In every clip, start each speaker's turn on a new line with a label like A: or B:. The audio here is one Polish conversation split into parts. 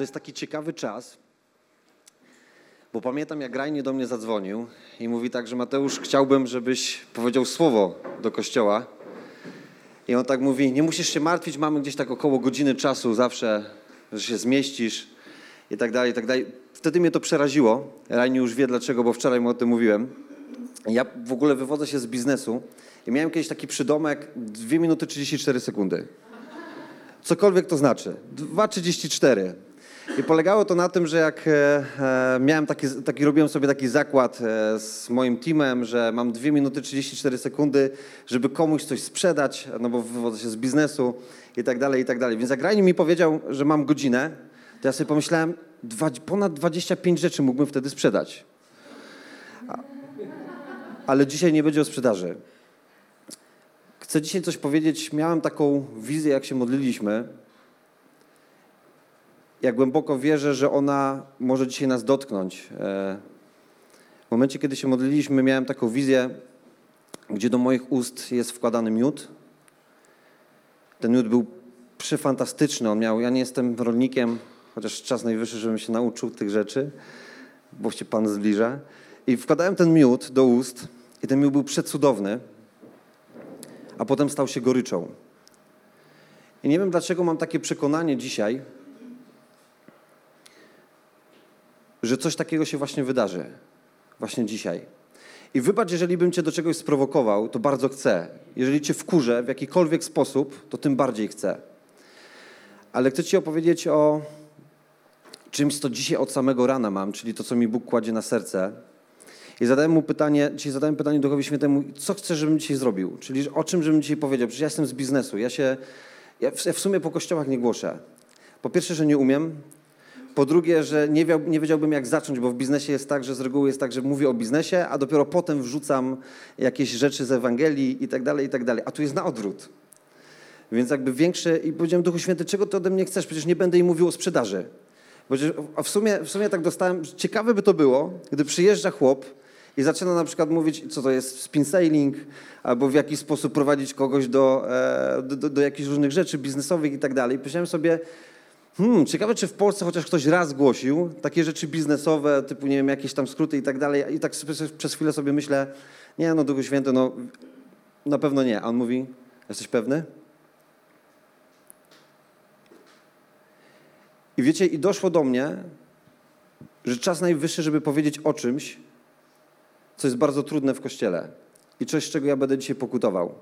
A: to jest taki ciekawy czas, bo pamiętam, jak Rajnie do mnie zadzwonił i mówi tak, że Mateusz, chciałbym, żebyś powiedział słowo do kościoła. I on tak mówi, nie musisz się martwić, mamy gdzieś tak około godziny czasu zawsze, że się zmieścisz i tak dalej, i tak dalej. Wtedy mnie to przeraziło. Rajnie już wie dlaczego, bo wczoraj mu o tym mówiłem. Ja w ogóle wywodzę się z biznesu i miałem kiedyś taki przydomek 2 minuty 34 sekundy. Cokolwiek to znaczy. 2,34. I polegało to na tym, że jak e, e, miałem taki, taki, robiłem sobie taki zakład e, z moim teamem, że mam 2 minuty 34 sekundy, żeby komuś coś sprzedać, no bo wywodzę się z biznesu i tak dalej, i tak dalej. Więc jak mi powiedział, że mam godzinę, to ja sobie pomyślałem, dwa, ponad 25 rzeczy mógłbym wtedy sprzedać. A, ale dzisiaj nie będzie o sprzedaży. Chcę dzisiaj coś powiedzieć. Miałem taką wizję, jak się modliliśmy. Ja głęboko wierzę, że ona może dzisiaj nas dotknąć. E, w momencie, kiedy się modliliśmy, miałem taką wizję, gdzie do moich ust jest wkładany miód. Ten miód był przefantastyczny. On miał, ja nie jestem rolnikiem, chociaż czas najwyższy, żebym się nauczył tych rzeczy, bo się Pan zbliża. I wkładałem ten miód do ust i ten miód był przecudowny a potem stał się goryczą. I nie wiem, dlaczego mam takie przekonanie dzisiaj, że coś takiego się właśnie wydarzy. Właśnie dzisiaj. I wybacz, jeżeli bym cię do czegoś sprowokował, to bardzo chcę. Jeżeli cię wkurzę w jakikolwiek sposób, to tym bardziej chcę. Ale chcę ci opowiedzieć o czymś, co dzisiaj od samego rana mam, czyli to, co mi Bóg kładzie na serce. I zadałem mu pytanie, dzisiaj zadałem pytanie Duchowi Świętemu, co chcesz, żebym dzisiaj zrobił? Czyli o czym żebym dzisiaj powiedział? Przecież ja jestem z biznesu, ja się, ja w, sumie po kościołach nie głoszę. Po pierwsze, że nie umiem, po drugie, że nie, wiedział, nie wiedziałbym, jak zacząć, bo w biznesie jest tak, że z reguły jest tak, że mówię o biznesie, a dopiero potem wrzucam jakieś rzeczy z Ewangelii i tak dalej, i tak dalej. A tu jest na odwrót. Więc jakby większe... I powiedziałem, Duchu Święty, czego ty ode mnie chcesz? Przecież nie będę im mówił o sprzedaży. Bo w sumie, w sumie tak dostałem... Ciekawe by to było, gdy przyjeżdża chłop i zaczyna na przykład mówić, co to jest spin sailing, albo w jaki sposób prowadzić kogoś do, e, do, do, do jakichś różnych rzeczy biznesowych i tak dalej. Powiedziałem sobie, hmm, ciekawe, czy w Polsce chociaż ktoś raz głosił takie rzeczy biznesowe, typu, nie wiem, jakieś tam skróty i tak dalej. I tak przez chwilę sobie myślę, nie, no Duchu Święty, no na pewno nie. A on mówi, jesteś pewny? I wiecie, i doszło do mnie, że czas najwyższy, żeby powiedzieć o czymś, co jest bardzo trudne w kościele i coś, z czego ja będę dzisiaj pokutował.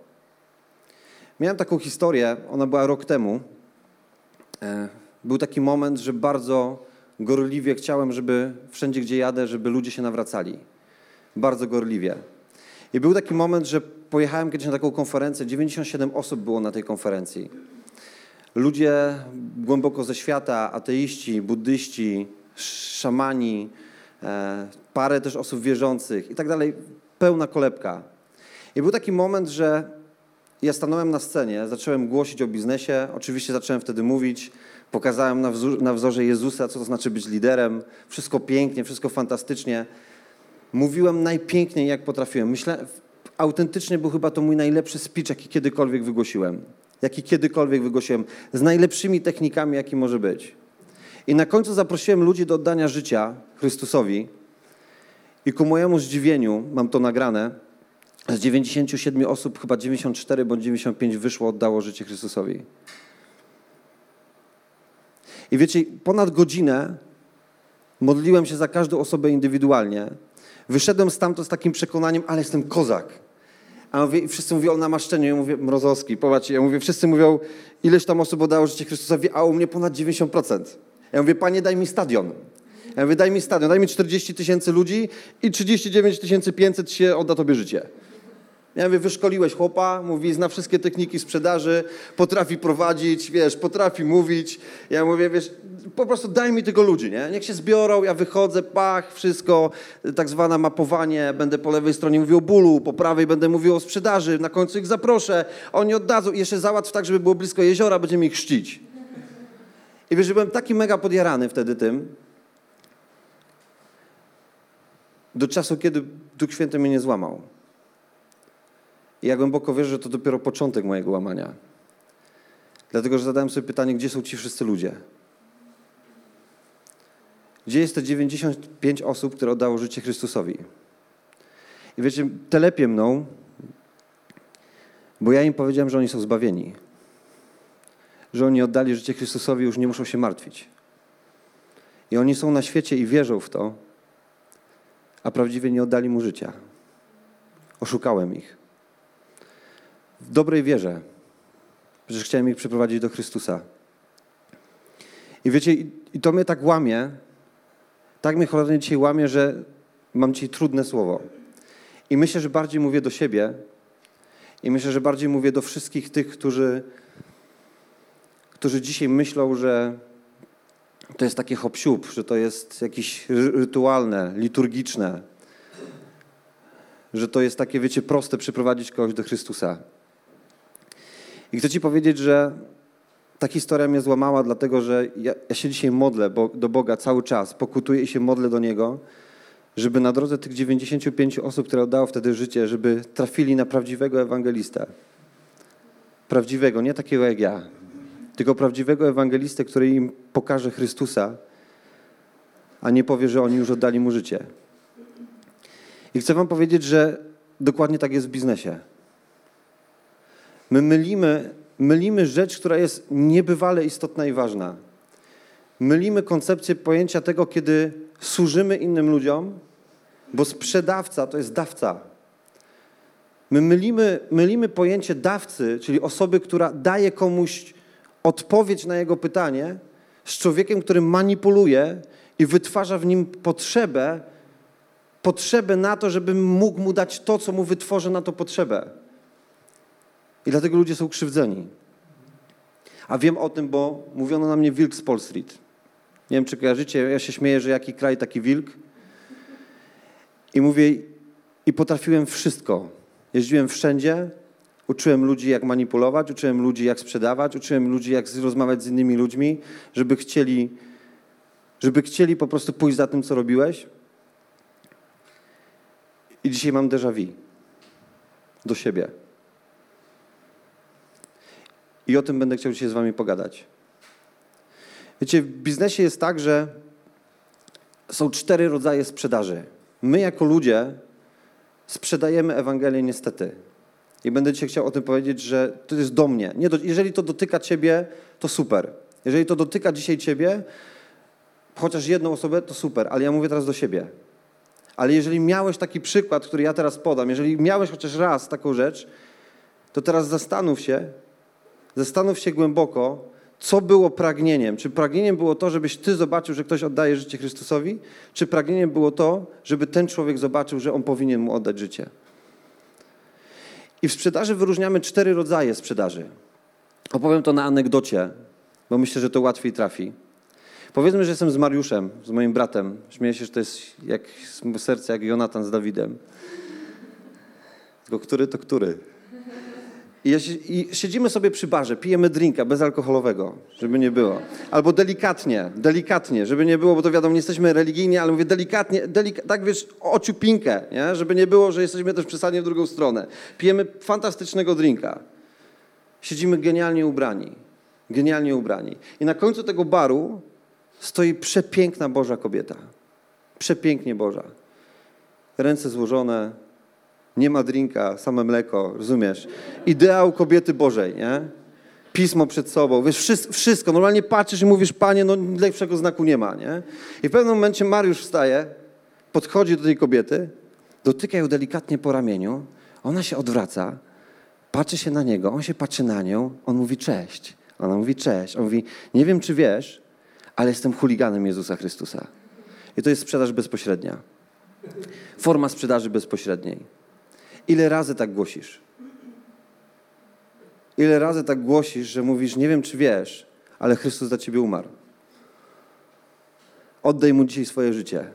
A: Miałem taką historię, ona była rok temu. Był taki moment, że bardzo gorliwie chciałem, żeby wszędzie, gdzie jadę, żeby ludzie się nawracali. Bardzo gorliwie. I był taki moment, że pojechałem kiedyś na taką konferencję, 97 osób było na tej konferencji. Ludzie głęboko ze świata, ateiści, buddyści, szamani, E, parę też osób wierzących i tak dalej, pełna kolebka. I był taki moment, że ja stanąłem na scenie, zacząłem głosić o biznesie, oczywiście zacząłem wtedy mówić, pokazałem na, na wzorze Jezusa, co to znaczy być liderem, wszystko pięknie, wszystko fantastycznie. Mówiłem najpiękniej, jak potrafiłem. Myślę, autentycznie był chyba to mój najlepszy speech, jaki kiedykolwiek wygłosiłem. Jaki kiedykolwiek wygłosiłem. Z najlepszymi technikami, jaki może być. I na końcu zaprosiłem ludzi do oddania życia Chrystusowi. I ku mojemu zdziwieniu, mam to nagrane, z 97 osób chyba 94 bądź 95 wyszło, oddało życie Chrystusowi. I wiecie, ponad godzinę modliłem się za każdą osobę indywidualnie. Wyszedłem stamtąd z takim przekonaniem, ale jestem kozak. A mówię, wszyscy mówią o namaszczeniu. Ja mówię, Mrozowski, popatrzcie, ja mówię, wszyscy mówią, ileś tam osób oddało życie Chrystusowi, a u mnie ponad 90%. Ja mówię, panie, daj mi stadion. Ja mówię, daj mi stadion, daj mi 40 tysięcy ludzi i 39 500 się odda tobie życie. Ja mówię, wyszkoliłeś chłopa, mówi, zna wszystkie techniki sprzedaży, potrafi prowadzić, wiesz, potrafi mówić. Ja mówię, wiesz, po prostu daj mi tego ludzi, nie? Niech się zbiorą, ja wychodzę, pach, wszystko, tak zwane mapowanie, będę po lewej stronie mówił o bólu, po prawej będę mówił o sprzedaży, na końcu ich zaproszę, oni oddadzą i jeszcze załatw tak, żeby było blisko jeziora, będziemy ich chrzcić. I wiesz, że byłem taki mega podjarany wtedy tym, do czasu, kiedy Duch Święty mnie nie złamał. I ja głęboko wierzę, że to dopiero początek mojego łamania. Dlatego, że zadałem sobie pytanie, gdzie są ci wszyscy ludzie? Gdzie jest te 95 osób, które oddało życie Chrystusowi? I wiecie, telepie mną, bo ja im powiedziałem, że oni są zbawieni. Że oni oddali życie Chrystusowi, już nie muszą się martwić. I oni są na świecie i wierzą w to, a prawdziwie nie oddali mu życia. Oszukałem ich. W dobrej wierze. Przecież chciałem ich przyprowadzić do Chrystusa. I wiecie, i to mnie tak łamie, tak mnie cholernie dzisiaj łamie, że mam dzisiaj trudne słowo. I myślę, że bardziej mówię do siebie i myślę, że bardziej mówię do wszystkich tych, którzy, którzy dzisiaj myślą, że to jest takie hop że to jest jakieś rytualne, liturgiczne, że to jest takie, wiecie, proste przyprowadzić kogoś do Chrystusa. I chcę Ci powiedzieć, że ta historia mnie złamała, dlatego że ja, ja się dzisiaj modlę bo, do Boga cały czas, pokutuję i się modlę do Niego, żeby na drodze tych 95 osób, które oddało wtedy życie, żeby trafili na prawdziwego ewangelistę. Prawdziwego, nie takiego jak ja, tylko prawdziwego ewangelistę, który im pokaże Chrystusa, a nie powie, że oni już oddali mu życie. I chcę Wam powiedzieć, że dokładnie tak jest w biznesie. My mylimy, mylimy rzecz, która jest niebywale istotna i ważna. Mylimy koncepcję pojęcia tego, kiedy służymy innym ludziom, bo sprzedawca to jest dawca. My mylimy, mylimy pojęcie dawcy, czyli osoby, która daje komuś odpowiedź na jego pytanie, z człowiekiem, który manipuluje i wytwarza w nim potrzebę, potrzebę na to, żeby mógł mu dać to, co mu wytworzy na to potrzebę. I dlatego ludzie są krzywdzeni. A wiem o tym, bo mówiono na mnie wilk z Paul Street. Nie wiem, czy kojarzycie, ja się śmieję, że jaki kraj, taki wilk. I mówię, i potrafiłem wszystko. Jeździłem wszędzie, uczyłem ludzi, jak manipulować, uczyłem ludzi, jak sprzedawać, uczyłem ludzi, jak rozmawiać z innymi ludźmi, żeby chcieli, żeby chcieli po prostu pójść za tym, co robiłeś. I dzisiaj mam déjà vu do siebie. I o tym będę chciał dzisiaj z wami pogadać. Wiecie, w biznesie jest tak, że są cztery rodzaje sprzedaży. My jako ludzie sprzedajemy Ewangelię niestety. I będę dzisiaj chciał o tym powiedzieć, że to jest do mnie. Nie do, jeżeli to dotyka ciebie, to super. Jeżeli to dotyka dzisiaj ciebie, chociaż jedną osobę, to super. Ale ja mówię teraz do siebie. Ale jeżeli miałeś taki przykład, który ja teraz podam, jeżeli miałeś chociaż raz taką rzecz, to teraz zastanów się, zastanów się głęboko, co było pragnieniem. Czy pragnieniem było to, żebyś ty zobaczył, że ktoś oddaje życie Chrystusowi, czy pragnieniem było to, żeby ten człowiek zobaczył, że on powinien mu oddać życie. I w sprzedaży wyróżniamy cztery rodzaje sprzedaży. Opowiem to na anegdocie, bo myślę, że to łatwiej trafi. Powiedzmy, że jestem z Mariuszem, z moim bratem. Śmieję się, że to jest jak serce jak Jonatan z Dawidem. Tylko który to który? I, siedzimy sobie przy barze, pijemy drinka bezalkoholowego, żeby nie było. Albo delikatnie, delikatnie, żeby nie było, bo to wiadomo, nie jesteśmy religijni, ale mówię delikatnie, delika, tak wiesz, ociupinkę, nie? żeby nie było, że jesteśmy też przesadnie w drugą stronę. Pijemy fantastycznego drinka. Siedzimy genialnie ubrani. Genialnie ubrani. I na końcu tego baru stoi przepiękna Boża kobieta. Przepięknie Boża. Ręce złożone, nie ma drinka, same mleko, rozumiesz? Ideał kobiety Bożej, nie? Pismo przed sobą, wiesz, wszystko. Normalnie patrzysz i mówisz, Panie, no lepszego znaku nie ma, nie? I w pewnym momencie Mariusz wstaje, podchodzi do tej kobiety, dotyka ją delikatnie po ramieniu, ona się odwraca, patrzy się na niego, on się patrzy na nią, on mówi cześć. Ona mówi cześć. On mówi, nie wiem czy wiesz, ale jestem chuliganem Jezusa Chrystusa. I to jest sprzedaż bezpośrednia. Forma sprzedaży bezpośredniej. Ile razy tak głosisz? Ile razy tak głosisz, że mówisz, nie wiem czy wiesz, ale Chrystus za ciebie umarł. Oddaj mu dzisiaj swoje życie.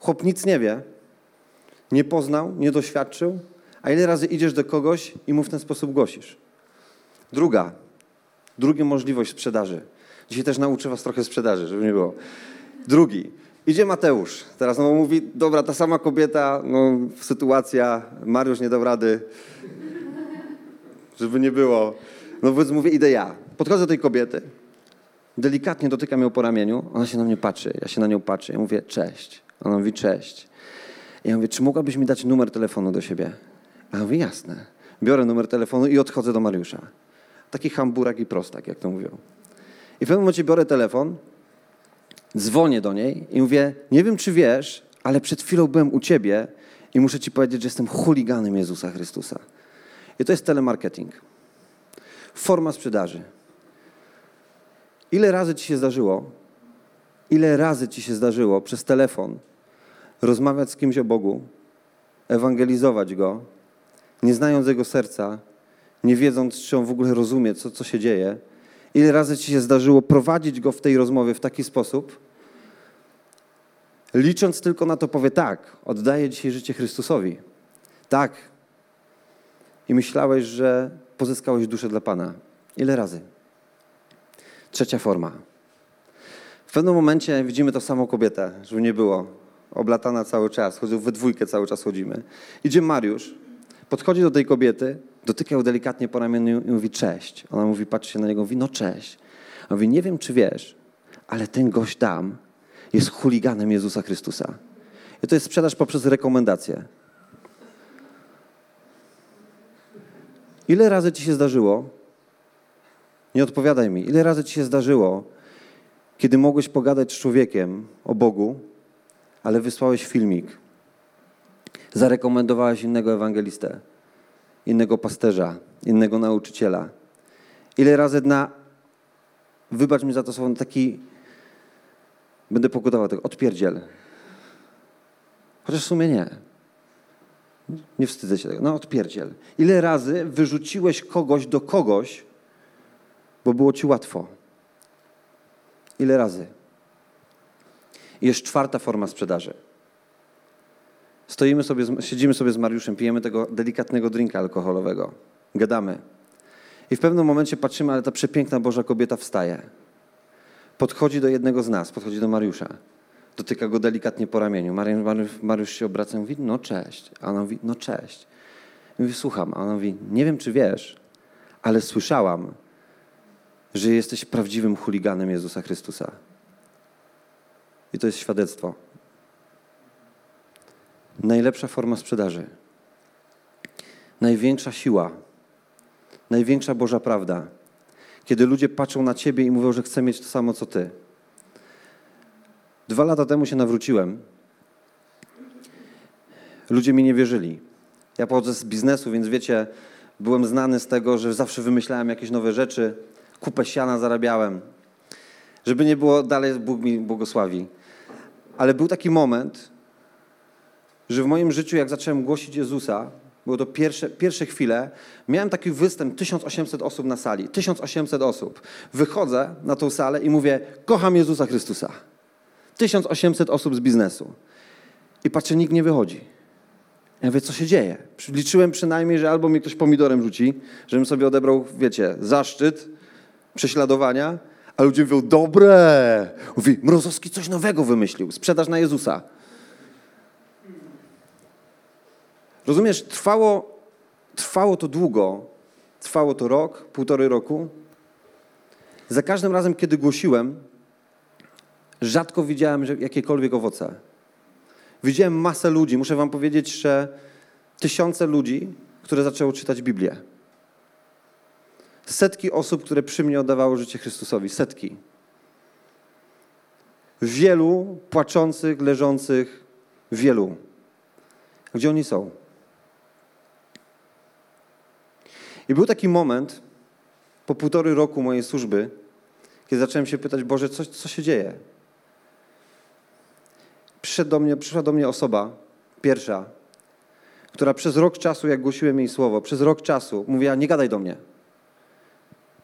A: Chłop nic nie wie, nie poznał, nie doświadczył, a ile razy idziesz do kogoś i mu w ten sposób głosisz? Druga, druga możliwość sprzedaży. Dzisiaj też nauczę was trochę sprzedaży, żeby nie było. Drugi, Idzie Mateusz. Teraz no, mówi, dobra, ta sama kobieta, no, sytuacja, Mariusz nie dał rady, żeby nie było. No więc mówię, idę ja. Podchodzę do tej kobiety. delikatnie dotykam ją po ramieniu, ona się na mnie patrzy, ja się na nią patrzę, ja mówię cześć. Ona mówi cześć. Ja mówię, czy mogłabyś mi dać numer telefonu do siebie? A ja mówię, jasne. Biorę numer telefonu i odchodzę do Mariusza. Taki hamburak i prostak, jak to mówią. I w pewnym momencie biorę telefon, dzwonię do niej i mówię, nie wiem czy wiesz, ale przed chwilą byłem u ciebie i muszę ci powiedzieć, że jestem chuliganem Jezusa Chrystusa. I to jest telemarketing. Forma sprzedaży. Ile razy ci się zdarzyło, ile razy ci się zdarzyło przez telefon rozmawiać z kimś o Bogu, ewangelizować Go, nie znając Jego serca, nie wiedząc, czy On w ogóle rozumie, co, co się dzieje, ile razy ci się zdarzyło prowadzić Go w tej rozmowie w taki sposób, licząc tylko na to, powie tak, oddaję dzisiaj życie Chrystusowi. Tak. I myślałeś, że pozyskałeś duszę dla Pana. Ile razy? Trzecia forma. W pewnym momencie widzimy tą samą kobietę, żeby nie było. Oblatana cały czas, chodzą we dwójkę cały czas chodzimy. Idzie Mariusz, podchodzi do tej kobiety, dotyka ją delikatnie po ramieniu i mówi cześć. Ona mówi, patrzy się na niego, mówi no cześć. On mówi, nie wiem czy wiesz, ale ten gość tam jest chuliganem Jezusa Chrystusa. I to jest sprzedaż poprzez rekomendację. Ile razy ci się zdarzyło, nie odpowiadaj mi, ile razy ci się zdarzyło, kiedy mogłeś pogadać z człowiekiem o Bogu, ale wysłałeś filmik, zarekomendowałeś innego ewangelistę, innego pasterza, innego nauczyciela. Ile razy na, wybacz mi za to słowo, taki, będę pokutował tego, odpierdziel. Chociaż w sumie nie. Nie wstydzę się tego. No odpierdziel. Ile razy wyrzuciłeś kogoś do kogoś, bo było ci łatwo? Ile razy? Jest czwarta forma sprzedaży. Stoimy sobie, siedzimy sobie z Mariuszem, pijemy tego delikatnego drinka alkoholowego, gadamy. I w pewnym momencie patrzymy, ale ta przepiękna Boża kobieta wstaje. Podchodzi do jednego z nas, podchodzi do Mariusza. Dotyka go delikatnie po ramieniu. Mariusz, Mariusz się obraca i mówi, no cześć. A ona mówi, no cześć. I mówi, słucham. A ona mówi, nie wiem czy wiesz, ale słyszałam, że jesteś prawdziwym chuliganem Jezusa Chrystusa. I to jest świadectwo. Najlepsza forma sprzedaży. Największa siła. Największa Boża prawda. Kiedy ludzie patrzą na ciebie i mówią, że chcę mieć to samo co ty. Dwa lata temu się nawróciłem. Ludzie mi nie wierzyli. Ja pochodzę z biznesu, więc wiecie, byłem znany z tego, że zawsze wymyślałem jakieś nowe rzeczy. Kupę siana zarabiałem. Żeby nie było dalej, Bóg mi błogosławi. Ale był taki moment, że w moim życiu, jak zacząłem głosić Jezusa, było to pierwsze, pierwsze chwile, miałem taki występ, 1800 osób na sali, 1800 osób. Wychodzę na tą salę i mówię, kocham Jezusa Chrystusa. 1800 osób z biznesu. I patrzę, nikt nie wychodzi. Ja mówię, co się dzieje? Liczyłem przynajmniej, że albo mi ktoś pomidorem rzuci, żebym sobie odebrał, wiecie, zaszczyt prześladowania, a ludzie mówią, dobre. Mówi, Mrozowski coś nowego wymyślił, sprzedaż na Jezusa. Rozumiesz, trwało, trwało to długo, trwało to rok, półtory roku. Za każdym razem, kiedy głosiłem, rzadko widziałem jakiekolwiek owoce. Widziałem masę ludzi. Muszę wam powiedzieć, że tysiące ludzi, które zaczęły czytać Biblię. Setki osób, które przy mnie oddawało życie Chrystusowi. Setki. Wielu płaczących, leżących, wielu. Gdzie oni są? I był taki moment po półtory roku mojej służby, kiedy zacząłem się pytać, Boże, co, co się dzieje? Do mnie, przyszła do mnie osoba, pierwsza, która przez rok czasu, jak głosiłem jej słowo, przez rok czasu mówiła, nie gadaj do mnie.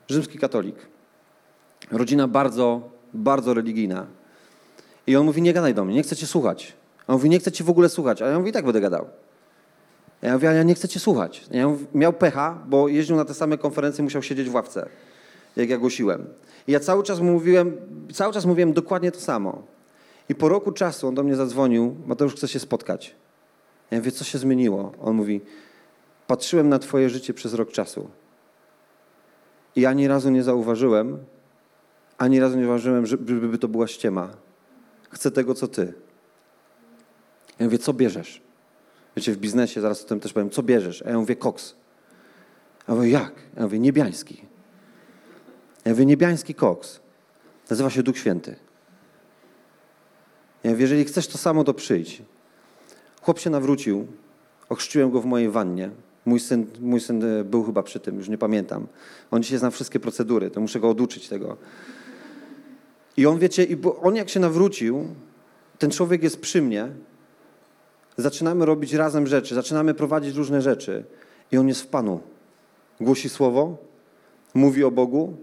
A: Rzymski katolik. Rodzina bardzo, bardzo religijna. I on mówi, nie gadaj do mnie, nie chcę cię słuchać. A on mówi, nie chcę cię w ogóle słuchać. A ja mówię, i tak będę gadał. Ja mówię, ja nie chcę cię słuchać. Ja mówię, miał pecha, bo jeździł na te same konferencje, musiał siedzieć w ławce, jak ja głosiłem. I ja cały czas mówiłem, cały czas mówiłem dokładnie to samo. I po roku czasu on do mnie zadzwonił, Mateusz chce się spotkać. Ja mówię, co się zmieniło? On mówi, patrzyłem na twoje życie przez rok czasu. I ani razu nie zauważyłem, Ani razu nie zauważyłem, żeby to była ściema. Chcę tego, co ty. Ja mówię, co bierzesz? Wiecie, w biznesie, zaraz o tym też powiem, co bierzesz? A ja mówię, koks. Ja mówię, jak? Ja mówię, niebiański. Ja mówię, niebiański koks. Nazywa się Duch Święty. Ja mówię, jeżeli chcesz to samo, to przyjdź. Chłop się nawrócił, ochrzciłem go w mojej wannie. Mój syn, mój syn e, był chyba przy tym, już nie pamiętam. On dzisiaj zna wszystkie procedury, to muszę go oduczyć tego. I on, wiecie, i on jak się nawrócił, ten człowiek jest przy mnie, zaczynamy robić razem rzeczy, zaczynamy prowadzić różne rzeczy i on jest w Panu. Głosi słowo, mówi o Bogu,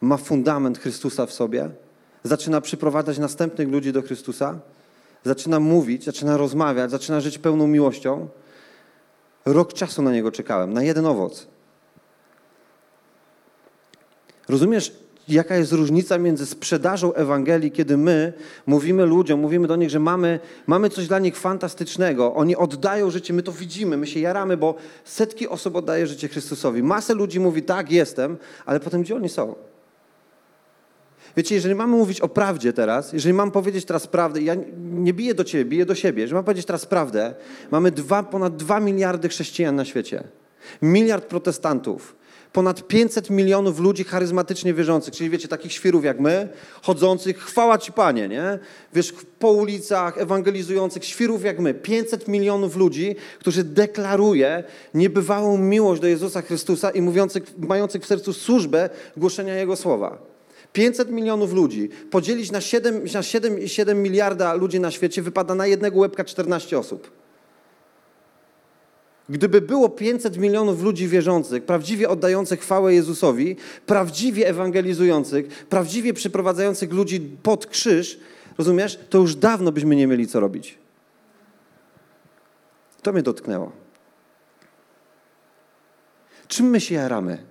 A: ma fundament Chrystusa w sobie, zaczyna przyprowadzać następnych ludzi do Chrystusa, zaczyna mówić, zaczyna rozmawiać, zaczyna żyć pełną miłością. Rok czasu na niego czekałem, na jeden owoc. Rozumiesz, jaka jest różnica między sprzedażą Ewangelii, kiedy my mówimy ludziom, mówimy do nich, że mamy, mamy coś dla nich fantastycznego. Oni oddają życie, my to widzimy, my się jaramy, bo setki osób oddaje życie Chrystusowi. Masę ludzi mówi, tak, jestem, ale potem gdzie oni są? Wiecie, jeżeli mamy mówić o prawdzie teraz, jeżeli mam powiedzieć teraz prawdę, ja nie biję do ciebie, biję do siebie, jeżeli mam powiedzieć teraz prawdę, mamy dwa, ponad dwa miliardy chrześcijan na świecie, miliard protestantów, ponad 500 milionów ludzi charyzmatycznie wierzących, czyli wiecie, takich świrów jak my, chodzących, chwała Ci Panie, nie? Wiesz, po ulicach, ewangelizujących, świrów jak my. 500 milionów ludzi, którzy deklaruje niebywałą miłość do Jezusa Chrystusa i mówiących, mających w sercu służbę głoszenia Jego słowa. 500 milionów ludzi podzielić na 7, na 7, 7 miliarda ludzi na świecie wypada na jednego łebka 14 osób. Gdyby było 500 milionów ludzi wierzących, prawdziwie oddających chwałę Jezusowi, prawdziwie ewangelizujących, prawdziwie przyprowadzających ludzi pod krzyż, rozumiesz, to już dawno byśmy nie mieli co robić. To mnie dotknęło. Czym my się jaramy?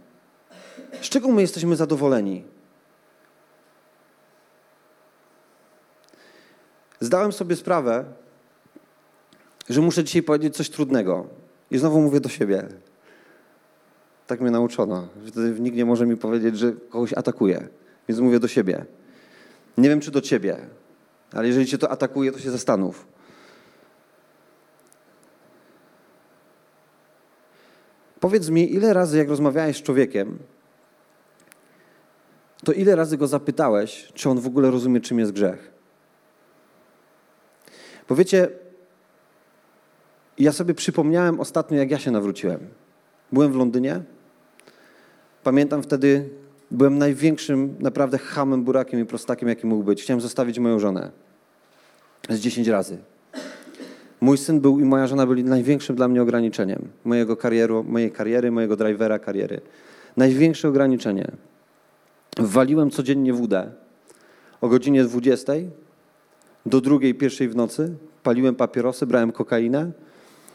A: Z czego my jesteśmy zadowoleni? Zdałem sobie sprawę, że muszę dzisiaj powiedzieć coś trudnego. I znowu mówię do siebie. Tak mnie nauczono, wtedy nikt nie może mi powiedzieć, że kogoś atakuje. Więc mówię do siebie. Nie wiem, czy do ciebie, ale jeżeli cię to atakuje, to się zastanów. Powiedz mi, ile razy, jak rozmawiałeś z człowiekiem, to ile razy go zapytałeś, czy on w ogóle rozumie, czym jest grzech? Bo ja sobie przypomniałem ostatnio, jak ja się nawróciłem. Byłem w Londynie. Pamiętam wtedy, byłem największym naprawdę hamem, burakiem i prostakiem, jaki mógł być. Chciałem zostawić moją żonę. Z dziesięć razy. Mój syn był i moja żona byli największym dla mnie ograniczeniem mojego karieru, mojej kariery, mojego drivera kariery. Największe ograniczenie. Waliłem codziennie wódę o godzinie 20 do drugiej, pierwszej w nocy, paliłem papierosy, brałem kokainę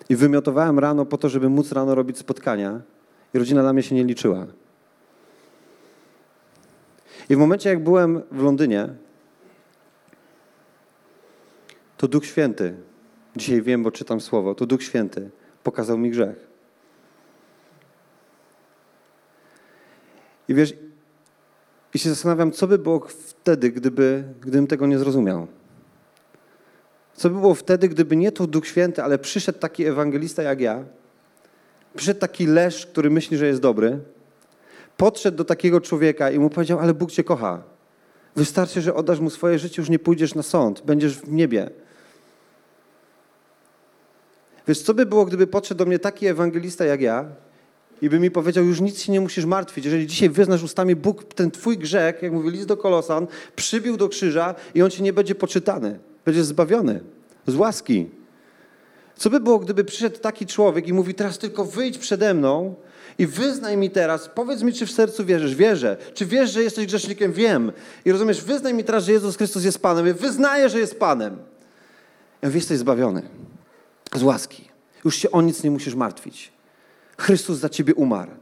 A: i wymiotowałem rano po to, żeby móc rano robić spotkania i rodzina dla mnie się nie liczyła. I w momencie, jak byłem w Londynie, to Duch Święty, dzisiaj wiem, bo czytam słowo, to Duch Święty pokazał mi grzech. I wiesz, i się zastanawiam, co by było wtedy, gdyby, gdybym tego nie zrozumiał. Co by było wtedy, gdyby nie to Duch Święty, ale przyszedł taki ewangelista jak ja, przyszedł taki lesz, który myśli, że jest dobry, podszedł do takiego człowieka i mu powiedział, ale Bóg cię kocha. Wystarczy, że oddasz mu swoje życie, już nie pójdziesz na sąd, będziesz w niebie. Wiesz, co by było, gdyby podszedł do mnie taki ewangelista jak ja i by mi powiedział, już nic się nie musisz martwić. Jeżeli dzisiaj wyznasz ustami Bóg ten twój grzech, jak mówi list do Kolosan, przybił do krzyża i on ci nie będzie poczytany. Będziesz zbawiony z łaski. Co by było, gdyby przyszedł taki człowiek i mówi, teraz tylko wyjdź przede mną i wyznaj mi teraz, powiedz mi, czy w sercu wierzysz. Wierzę. Czy wiesz, że jesteś grzesznikiem? Wiem. I rozumiesz, wyznaj mi teraz, że Jezus Chrystus jest Panem. Ja wyznaję, że jest Panem. Ja mówię, jesteś zbawiony. Z łaski. Już się o nic nie musisz martwić. Chrystus za ciebie umarł.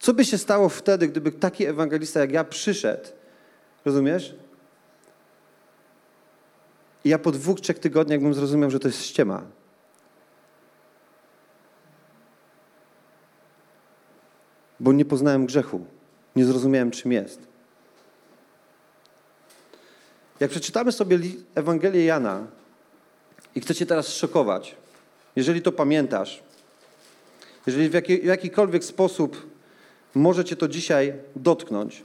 A: Co by się stało wtedy, gdyby taki ewangelista jak ja przyszedł, rozumiesz? I ja po dwóch, trzech tygodniach bym zrozumiał, że to jest ściema. Bo nie poznałem grzechu. Nie zrozumiałem, czym jest. Jak przeczytamy sobie Ewangelię Jana i chcę cię teraz szokować, jeżeli to pamiętasz, jeżeli w, jaki, w jakikolwiek sposób może cię to dzisiaj dotknąć,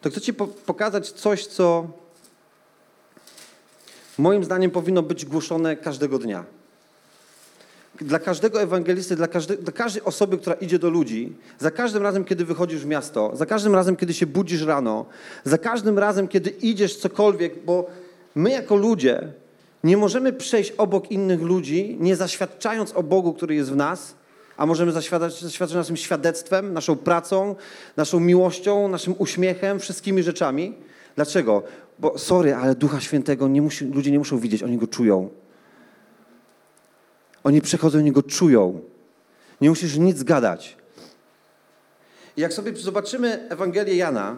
A: to chcę ci po pokazać coś, co moim zdaniem powinno być głoszone każdego dnia. Dla każdego ewangelisty, dla, każde, dla każdej osoby, która idzie do ludzi, za każdym razem, kiedy wychodzisz w miasto, za każdym razem, kiedy się budzisz rano, za każdym razem, kiedy idziesz cokolwiek, bo my jako ludzie nie możemy przejść obok innych ludzi, nie zaświadczając o Bogu, który jest w nas, a możemy zaświadczać, zaświadczać naszym świadectwem, naszą pracą, naszą miłością, naszym uśmiechem, wszystkimi rzeczami. Dlaczego? Bo sorry, ale Ducha Świętego nie musi, ludzie nie muszą widzieć, oni go czują. Oni przychodzą, oni go czują. Nie musisz nic gadać. Jak sobie zobaczymy Ewangelię Jana,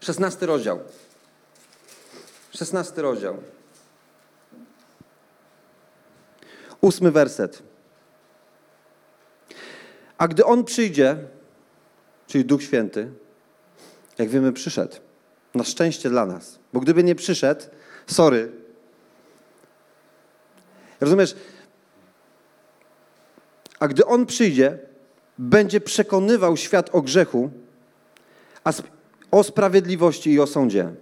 A: 16 rozdział. 16 rozdział. Ósmy werset. A gdy On przyjdzie, czyli Duch Święty, jak wiemy, przyszedł. Na szczęście dla nas. Bo gdyby nie przyszedł, sorry. Rozumiesz? A gdy On przyjdzie, będzie przekonywał świat o grzechu, a o sprawiedliwości i o sądzie.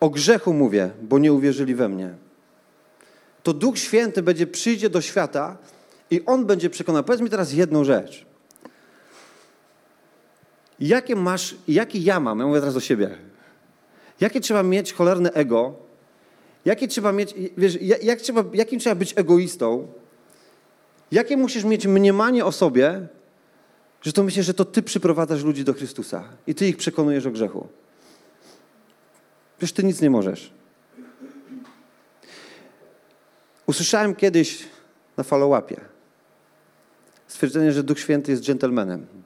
A: O grzechu mówię, bo nie uwierzyli we mnie. To Duch Święty będzie przyjdzie do świata i On będzie przekonał. Powiedz mi teraz jedną rzecz. Jakie masz, jaki ja mam, ja mówię teraz do siebie, jakie trzeba mieć cholerne ego, jakie trzeba mieć, wiesz, jak trzeba, jakim trzeba być egoistą, jakie musisz mieć mniemanie o sobie, że to myślisz, że to ty przyprowadzasz ludzi do Chrystusa i ty ich przekonujesz o grzechu. Wiesz, ty nic nie możesz. Usłyszałem kiedyś na falołapie stwierdzenie, że Duch Święty jest dżentelmenem.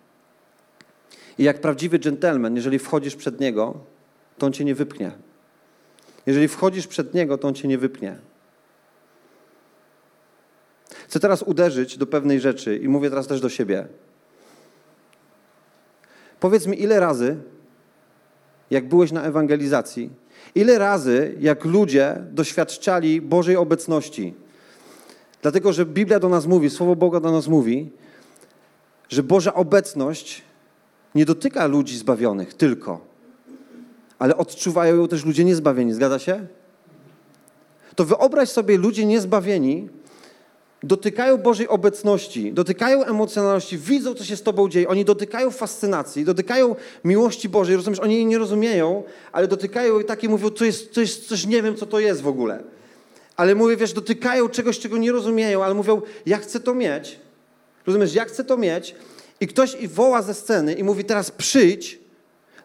A: I jak prawdziwy dżentelmen, jeżeli wchodzisz przed Niego, to On cię nie wypchnie. Jeżeli wchodzisz przed Niego, to On cię nie wypnie. Chcę teraz uderzyć do pewnej rzeczy i mówię teraz też do siebie. Powiedz mi, ile razy, jak byłeś na ewangelizacji, ile razy, jak ludzie doświadczali Bożej obecności, dlatego że Biblia do nas mówi, Słowo Boga do nas mówi, że Boża obecność nie dotyka ludzi zbawionych tylko, ale odczuwają ją też ludzie niezbawieni. Zgadza się? To wyobraź sobie, ludzie niezbawieni dotykają Bożej obecności, dotykają emocjonalności, widzą, co się z Tobą dzieje. Oni dotykają fascynacji, dotykają miłości Bożej. Rozumiesz, oni jej nie rozumieją, ale dotykają i takie mówią, to jest, to jest coś, nie wiem, co to jest w ogóle. Ale mówię, wiesz, dotykają czegoś, czego nie rozumieją, ale mówią, ja chcę to mieć. Rozumiesz, ja chcę to mieć. I ktoś i woła ze sceny i mówi, teraz przyjdź,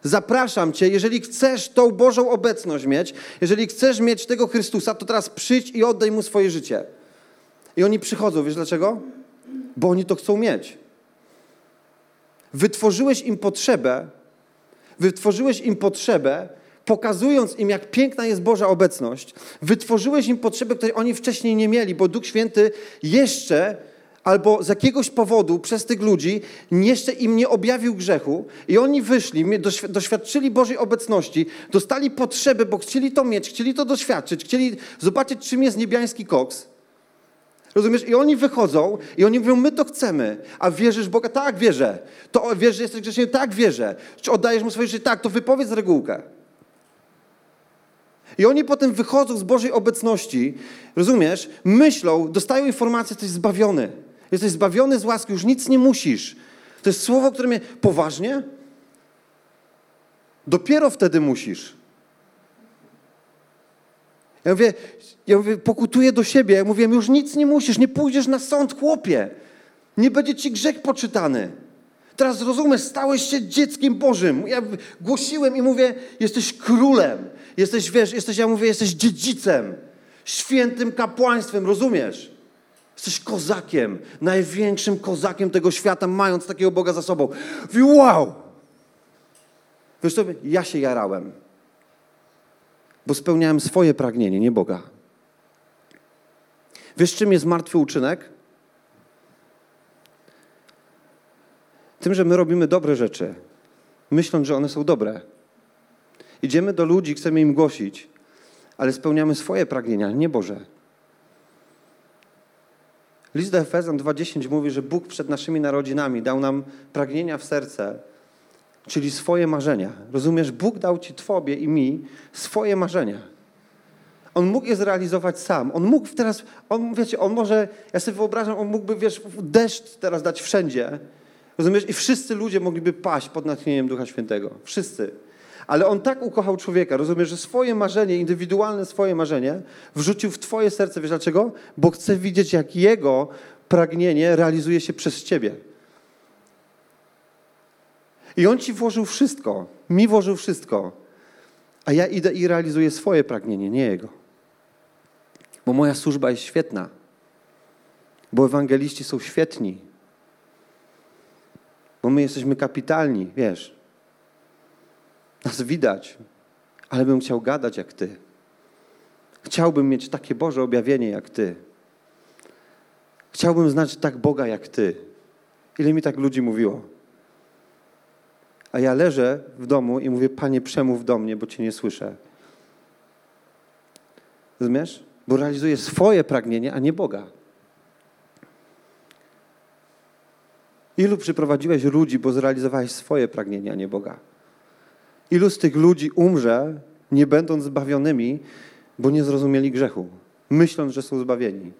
A: zapraszam Cię, jeżeli chcesz tą Bożą obecność mieć, jeżeli chcesz mieć tego Chrystusa, to teraz przyjdź i oddaj Mu swoje życie. I oni przychodzą, wiesz dlaczego? Bo oni to chcą mieć. Wytworzyłeś im potrzebę, wytworzyłeś im potrzebę, pokazując im, jak piękna jest Boża obecność. Wytworzyłeś im potrzebę, której oni wcześniej nie mieli, bo Duch Święty jeszcze albo z jakiegoś powodu przez tych ludzi jeszcze im nie objawił grzechu i oni wyszli, doświadczyli Bożej obecności, dostali potrzeby, bo chcieli to mieć, chcieli to doświadczyć, chcieli zobaczyć, czym jest niebiański koks. Rozumiesz? I oni wychodzą i oni mówią, my to chcemy. A wierzysz Boga? Tak, wierzę. To wierzysz, że jesteś grzeszny? Tak, wierzę. Czy oddajesz Mu swoje życie? Tak, to wypowiedz regułkę. I oni potem wychodzą z Bożej obecności, rozumiesz? Myślą, dostają informację, jesteś zbawiony. Jesteś zbawiony z łaski, już nic nie musisz. To jest słowo, które mnie... Poważnie? Dopiero wtedy musisz. Ja mówię, ja mówię, pokutuję do siebie. Ja mówię, już nic nie musisz, nie pójdziesz na sąd, chłopie. Nie będzie ci grzech poczytany. Teraz rozumiesz, stałeś się dzieckiem Bożym. Ja głosiłem i mówię, jesteś królem. Jesteś, wiesz, jesteś, ja mówię, jesteś dziedzicem. Świętym kapłaństwem, rozumiesz? Jesteś kozakiem, największym kozakiem tego świata, mając takiego Boga za sobą. Mówi, wow! Wiesz co, ja się jarałem, bo spełniałem swoje pragnienie, nie Boga. Wiesz, czym jest martwy uczynek? Tym, że my robimy dobre rzeczy. myśląc, że one są dobre. Idziemy do ludzi, chcemy im głosić, ale spełniamy swoje pragnienia, nie Boże. List do Efezjan 2.10 mówi, że Bóg przed naszymi narodzinami dał nam pragnienia w serce, czyli swoje marzenia. Rozumiesz, Bóg dał ci Tobie i mi swoje marzenia. On mógł je zrealizować sam. On mógł teraz, on, wiecie, on może, ja sobie wyobrażam, on mógłby, wiesz, deszcz teraz dać wszędzie. Rozumiesz? I wszyscy ludzie mogliby paść pod natchnieniem Ducha Świętego. Wszyscy. Ale on tak ukochał człowieka, rozumiesz, że swoje marzenie, indywidualne swoje marzenie wrzucił w twoje serce. Wiesz dlaczego? Bo chce widzieć, jak jego pragnienie realizuje się przez ciebie. I on ci włożył wszystko, mi włożył wszystko, a ja idę i realizuję swoje pragnienie, nie jego. Bo moja służba jest świetna, bo ewangeliści są świetni, bo my jesteśmy kapitalni, wiesz. Nas widać, ale bym chciał gadać jak Ty. Chciałbym mieć takie Boże objawienie jak Ty. Chciałbym znać tak Boga jak Ty. Ile mi tak ludzi mówiło. A ja leżę w domu i mówię, Panie, przemów do mnie, bo Cię nie słyszę. Rozumiesz? Bo realizuję swoje pragnienie, a nie Boga. Ilu przyprowadziłeś ludzi, bo zrealizowałeś swoje pragnienia, a nie Boga? Ilu z tych ludzi umrze, nie będąc zbawionymi, bo nie zrozumieli grzechu, myśląc, że są zbawieni?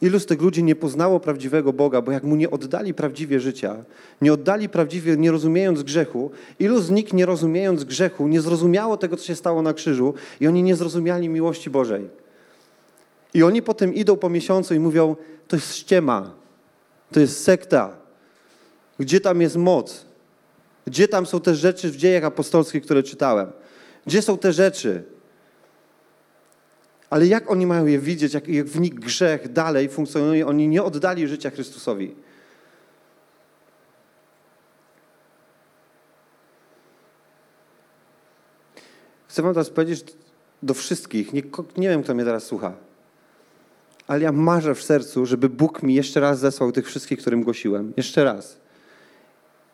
A: Ilu z tych ludzi nie poznało prawdziwego Boga, bo jak mu nie oddali prawdziwie życia, nie oddali prawdziwie, nie rozumiejąc grzechu, ilu z nich nie rozumiejąc grzechu, nie zrozumiało tego, co się stało na krzyżu i oni nie zrozumiali miłości Bożej. I oni potem idą po miesiącu i mówią, to jest ściema, to jest sekta. Gdzie tam jest moc? Gdzie tam są te rzeczy w dziejach apostolskich, które czytałem? Gdzie są te rzeczy? Ale jak oni mają je widzieć, jak, jak w nich grzech dalej funkcjonuje? Oni nie oddali życia Chrystusowi. Chcę wam teraz powiedzieć do wszystkich, nie, nie wiem, kto mnie teraz słucha, ale ja marzę w sercu, żeby Bóg mi jeszcze raz zesłał tych wszystkich, którym głosiłem. Jeszcze raz.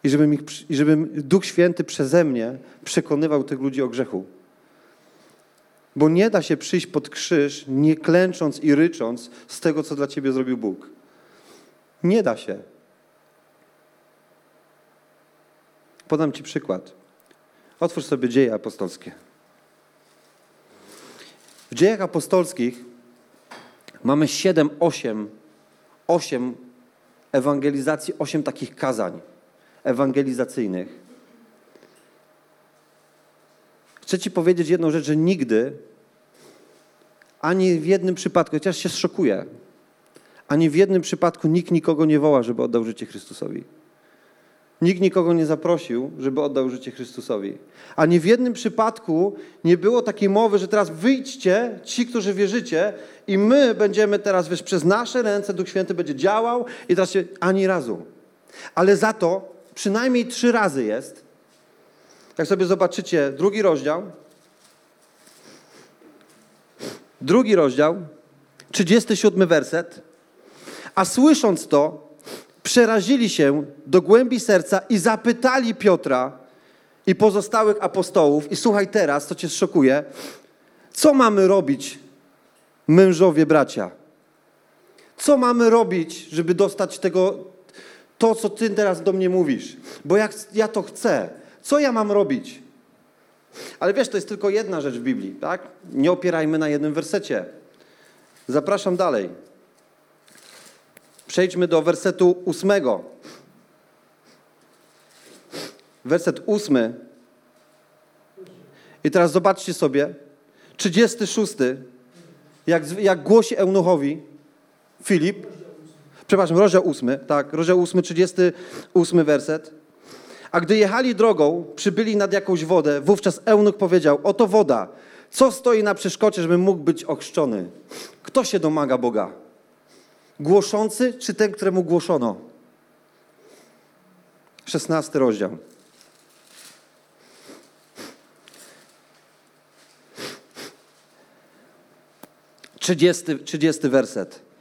A: I żebym, ich, I żebym Duch Święty przeze mnie przekonywał tych ludzi o grzechu. Bo nie da się przyjść pod krzyż, nie klęcząc i rycząc z tego, co dla ciebie zrobił Bóg. Nie da się. Podam ci przykład. Otwórz sobie dzieje apostolskie. W dziejach apostolskich mamy 7, 8, 8 ewangelizacji, 8 takich kazań ewangelizacyjnych. Chcę Ci powiedzieć jedną rzecz, że nigdy, ani w jednym przypadku, chociaż się szokuję, ani w jednym przypadku nikt nikogo nie woła, żeby oddał życie Chrystusowi. Nikt nikogo nie zaprosił, żeby oddał życie Chrystusowi. Ani w jednym przypadku nie było takiej mowy, że teraz wyjdźcie, ci, którzy wierzycie, i my będziemy teraz, wiesz, przez nasze ręce Duch Święty będzie działał i teraz się ani razu. Ale za to przynajmniej trzy razy jest, jak sobie zobaczycie drugi rozdział, drugi rozdział, 37 werset, a słysząc to, przerazili się do głębi serca i zapytali Piotra i pozostałych apostołów. I słuchaj teraz, co cię szokuje, co mamy robić, mężowie, bracia? Co mamy robić, żeby dostać tego, to, co ty teraz do mnie mówisz? Bo jak ja to chcę, co ja mam robić? Ale wiesz, to jest tylko jedna rzecz w Biblii, tak? Nie opierajmy na jednym wersecie. Zapraszam dalej. Przejdźmy do wersetu ósmego. Werset ósmy. I teraz zobaczcie sobie. 36. Jak, jak głosi eunuchowi Filip. Przepraszam, rozdział ósmy. Tak, rozdział ósmy, 38 werset. A gdy jechali drogą, przybyli nad jakąś wodę, wówczas eunuch powiedział, oto woda, co stoi na przeszkodzie, żebym mógł być ochrzczony? Kto się domaga Boga? Głoszący czy ten, któremu głoszono? Szesnasty rozdział. Trzydziesty, trzydziesty werset.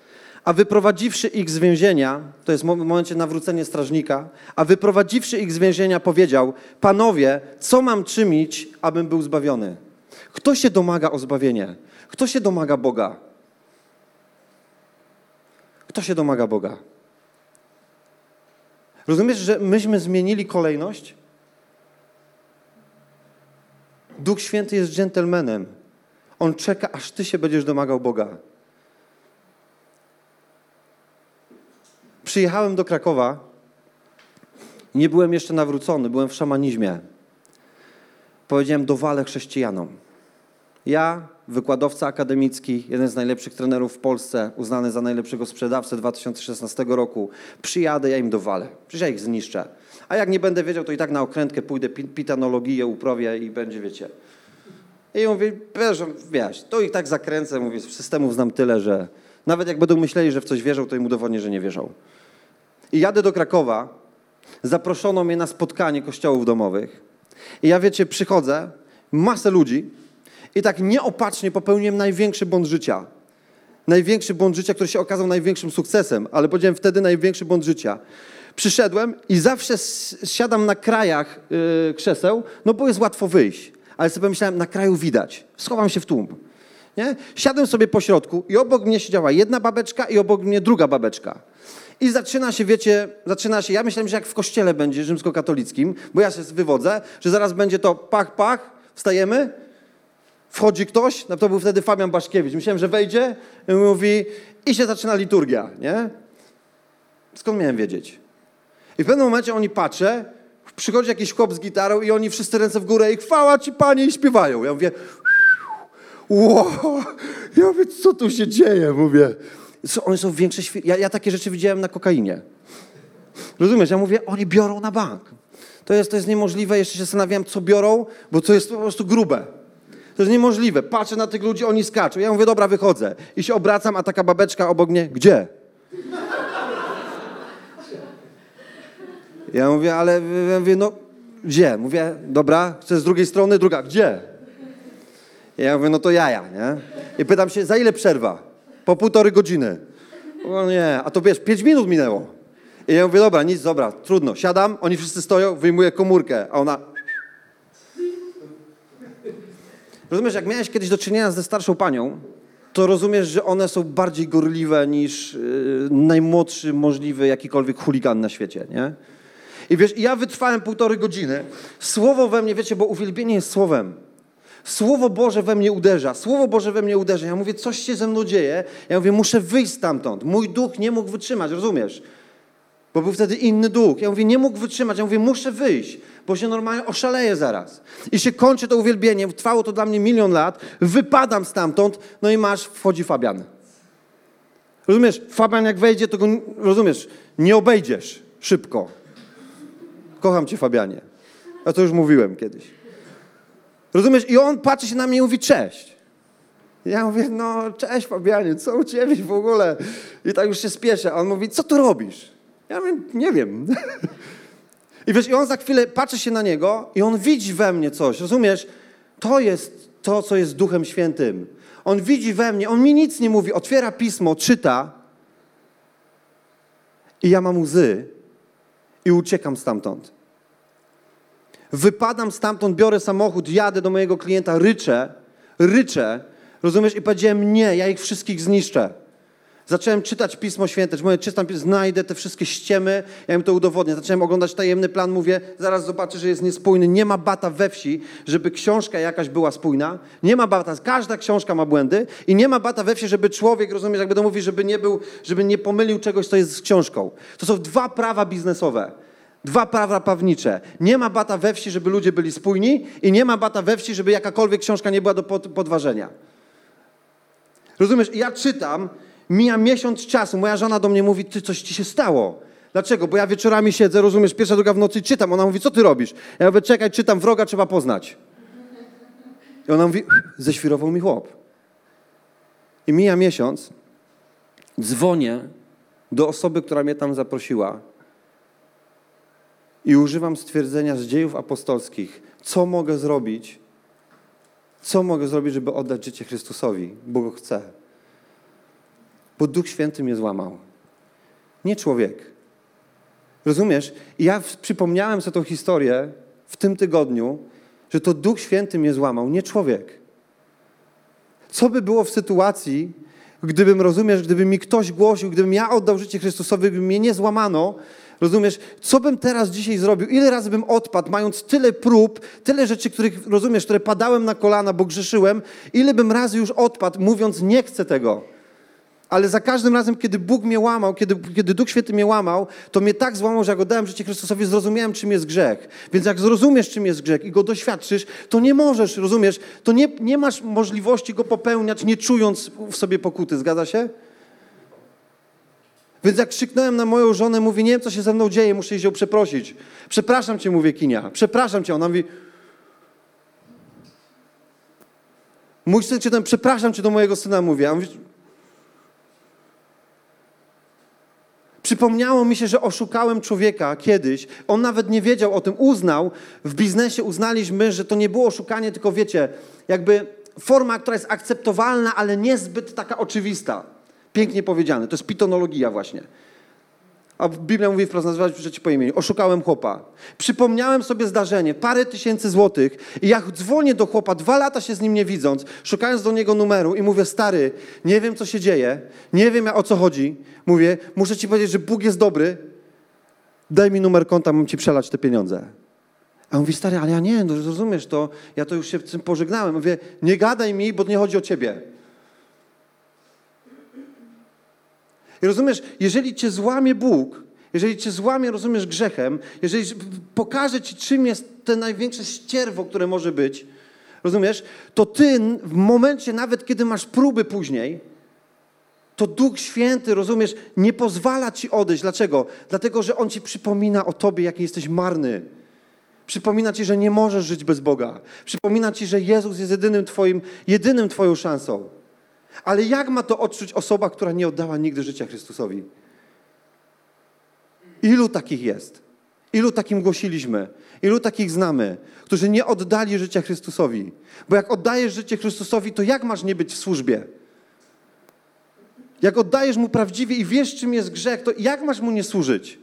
A: A wyprowadziwszy ich z więzienia, to jest w momencie nawrócenia strażnika, a wyprowadziwszy ich z więzienia powiedział, panowie, co mam czynić, abym był zbawiony? Kto się domaga o zbawienie? Kto się domaga Boga? Kto się domaga Boga? Rozumiesz, że myśmy zmienili kolejność? Duch Święty jest dżentelmenem. On czeka, aż ty się będziesz domagał Boga. Przyjechałem do Krakowa. Nie byłem jeszcze nawrócony, byłem w szamanizmie. Powiedziałem, dowalę chrześcijanom. Ja, wykładowca akademicki, jeden z najlepszych trenerów w Polsce, uznany za najlepszego sprzedawcę 2016 roku, przyjadę, ja im dowalę. Przecież ja ich zniszczę. A jak nie będę wiedział, to i tak na okrętkę pójdę, pitanologię uprawię i będzie, wiecie. I mówię, wiesz, wiesz, to ich tak zakręcę, mówię, systemów znam tyle, że nawet jak będą myśleli, że w coś wierzą, to im udowodnię, że nie wierzą. I jadę do Krakowa, zaproszono mnie na spotkanie kościołów domowych. I ja, wiecie, przychodzę, masę ludzi i tak nieopatrznie popełniłem największy błąd życia. Największy błąd życia, który się okazał największym sukcesem, ale powiedziałem wtedy największy błąd życia. Przyszedłem i zawsze siadam na krajach yy, krzeseł, no bo jest łatwo wyjść. Ale sobie pomyślałem, na kraju widać. Schowam się w tłum. Nie? Siadłem sobie po środku i obok mnie siedziała jedna babeczka i obok mnie druga babeczka. I zaczyna się, wiecie, zaczyna się, ja myślałem, że jak w kościele będzie rzymskokatolickim, bo ja się wywodzę, że zaraz będzie to pach, pach, wstajemy, wchodzi ktoś, no to był wtedy Fabian Baszkiewicz. Myślałem, że wejdzie i mówi i się zaczyna liturgia, nie? Skąd miałem wiedzieć? I w pewnym momencie oni patrzą, przychodzi jakiś chłop z gitarą i oni wszyscy ręce w górę i chwała ci Panie i śpiewają. Ja mówię, wow, ja mówię, co tu się dzieje? Mówię, co, one są większe świry. Ja, ja takie rzeczy widziałem na kokainie. Rozumiesz? Ja mówię, oni biorą na bank. To jest, to jest niemożliwe. Jeszcze się zastanawiałem, co biorą, bo to jest po prostu grube. To jest niemożliwe. Patrzę na tych ludzi, oni skaczą. Ja mówię, dobra, wychodzę. I się obracam, a taka babeczka obok mnie, gdzie? Ja mówię, ale ja mówię, no gdzie? Mówię, dobra, chcę z drugiej strony, druga, gdzie? Ja mówię, no to jaja, nie? I pytam się, za ile przerwa? Po półtorej godziny. No nie, a to wiesz, pięć minut minęło. I ja mówię, dobra, nic, dobra, trudno. Siadam, oni wszyscy stoją, wyjmuję komórkę, a ona... Rozumiesz, jak miałeś kiedyś do czynienia ze starszą panią, to rozumiesz, że one są bardziej gorliwe niż yy, najmłodszy możliwy jakikolwiek chuligan na świecie, nie? I wiesz, ja wytrwałem półtorej godziny. Słowo we mnie, wiecie, bo uwielbienie jest słowem. Słowo Boże we mnie uderza, Słowo Boże we mnie uderza. Ja mówię, coś się ze mną dzieje. Ja mówię, muszę wyjść stamtąd. Mój duch nie mógł wytrzymać, rozumiesz? Bo był wtedy inny duch. Ja mówię, nie mógł wytrzymać. Ja mówię, muszę wyjść, bo się normalnie oszaleję zaraz. I się kończy to uwielbienie. Trwało to dla mnie milion lat. Wypadam stamtąd, no i masz, wchodzi Fabian. Rozumiesz? Fabian jak wejdzie, to go, rozumiesz, nie obejdziesz szybko. Kocham cię, Fabianie. A to już mówiłem kiedyś. Rozumiesz? I on patrzy się na mnie i mówi cześć. Ja mówię, no cześć Fabianie, co u ciebie w ogóle? I tak już się spieszę. A on mówi, co tu robisz? Ja mówię, nie wiem. I wiesz, i on za chwilę patrzy się na niego i on widzi we mnie coś, rozumiesz? To jest to, co jest Duchem Świętym. On widzi we mnie, on mi nic nie mówi, otwiera pismo, czyta i ja mam łzy i uciekam stamtąd. Wypadam stamtąd, biorę samochód, jadę do mojego klienta, ryczę, ryczę, rozumiesz? I powiedziałem, nie, ja ich wszystkich zniszczę. Zacząłem czytać Pismo Święte, mówię, czytam, znajdę te wszystkie ściemy, ja im to udowodnię. Zacząłem oglądać tajemny plan, mówię, zaraz zobaczę, że jest niespójny. Nie ma bata we wsi, żeby książka jakaś była spójna. Nie ma bata, każda książka ma błędy i nie ma bata we wsi, żeby człowiek, rozumiesz, jak będę mówił, żeby nie był, żeby nie pomylił czegoś, co jest z książką. To są dwa prawa biznesowe. Dwa prawa prawnicze. Nie ma bata we wsi, żeby ludzie byli spójni i nie ma bata we wsi, żeby jakakolwiek książka nie była do podważenia. Rozumiesz? Ja czytam, mija miesiąc czasu, moja żona do mnie mówi, ty coś ci się stało. Dlaczego? Bo ja wieczorami siedzę, rozumiesz, pierwsza, druga w nocy i czytam. Ona mówi, co ty robisz? Ja mówię, czekaj, czytam, wroga trzeba poznać. I ona mówi, ześwirował mi chłop. I mija miesiąc, dzwonię do osoby, która mnie tam zaprosiła i używam stwierdzenia z dziejów apostolskich, co mogę zrobić, co mogę zrobić, żeby oddać życie Chrystusowi, bo go chcę. bo Duch Święty mnie złamał. Nie człowiek. Rozumiesz? I ja przypomniałem sobie tą historię w tym tygodniu, że to Duch Święty mnie złamał, nie człowiek. Co by było w sytuacji, gdybym, rozumiesz, gdyby mi ktoś głosił, gdybym ja oddał życie Chrystusowi, gdyby mnie nie złamano, rozumiesz, co bym teraz dzisiaj zrobił? Ile razy bym odpadł, mając tyle prób, tyle rzeczy, których, rozumiesz, które padałem na kolana, bo grzeszyłem, ile bym razy już odpadł, mówiąc, nie chcę tego. Ale za każdym razem, kiedy Bóg mnie łamał, kiedy, kiedy Duch Święty mnie łamał, to mnie tak złamał, że jak oddałem życie Chrystusowi, zrozumiałem, czym jest grzech. Więc jak zrozumiesz, czym jest grzech i go doświadczysz, to nie możesz, rozumiesz, to nie, nie masz możliwości go popełniać, nie czując w sobie pokuty. Zgadza się? Więc jak krzyknąłem na moją żonę, mówię, nie wiem, co się ze mną dzieje, muszę iść ją przeprosić. Przepraszam cię, mówię Kinia, przepraszam cię. Ona mówi, mój syn czytam, przepraszam cię do mojego syna, mówię. A mówi, Przypomniało mi się, że oszukałem człowieka kiedyś. On nawet nie wiedział o tym, uznał. W biznesie uznaliśmy, że to nie było oszukanie, tylko wiecie, jakby forma, która jest akceptowalna, ale niezbyt taka oczywista. Pięknie powiedziane. To jest pitonologia właśnie. A Biblia mówi wprost, nazywać rzeczy po imieniu. Oszukałem chłopa. Przypomniałem sobie zdarzenie, parę tysięcy złotych i jak dzwonię do chłopa, dwa lata się z nim nie widząc, szukając do niego numeru i mówię, stary, nie wiem co się dzieje, nie wiem o co chodzi. Mówię, muszę ci powiedzieć, że Bóg jest dobry, daj mi numer konta, mam ci przelać te pieniądze. A on mówi, stary, ale ja nie, no rozumiesz to, ja to już się z tym pożegnałem. Mówię, nie gadaj mi, bo nie chodzi o ciebie. I rozumiesz, jeżeli cię złamie Bóg, jeżeli cię złamie, rozumiesz, grzechem, jeżeli pokaże ci, czym jest te największe ścierwo, które może być, rozumiesz, to ty w momencie, nawet kiedy masz próby później, to Duch Święty, rozumiesz, nie pozwala ci odejść. Dlaczego? Dlatego, że On ci przypomina o tobie, jaki jesteś marny. Przypomina ci, że nie możesz żyć bez Boga. Przypomina ci, że Jezus jest jedynym twoim, jedynym twoją szansą. Ale jak ma to odczuć osoba, która nie oddała nigdy życia Chrystusowi? Ilu takich jest? Ilu takim głosiliśmy? Ilu takich znamy, którzy nie oddali życia Chrystusowi? Bo jak oddajesz życie Chrystusowi, to jak masz nie być w służbie? Jak oddajesz mu prawdziwie i wiesz, czym jest grzech, to jak masz mu nie służyć?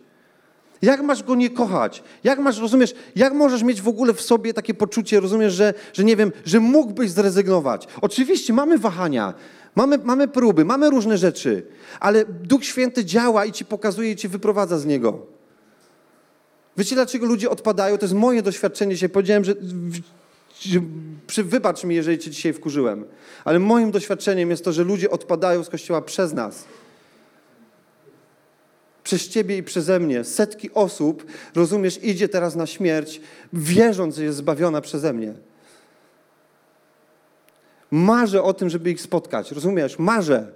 A: Jak masz go nie kochać? Jak masz, rozumiesz, jak możesz mieć w ogóle w sobie takie poczucie, rozumiesz, że, że nie wiem, że mógłbyś zrezygnować? Oczywiście mamy wahania, Mamy, mamy próby, mamy różne rzeczy, ale Duch Święty działa i ci pokazuje i ci wyprowadza z niego. Wiecie, dlaczego ludzie odpadają? To jest moje doświadczenie. Dzisiaj powiedziałem, że, wybacz mi, jeżeli cię dzisiaj wkurzyłem, ale moim doświadczeniem jest to, że ludzie odpadają z kościoła przez nas. Przez ciebie i przeze mnie. Setki osób, rozumiesz, idzie teraz na śmierć, wierząc, że jest zbawiona przeze mnie. Marzę o tym, żeby ich spotkać. Rozumiesz? Marzę.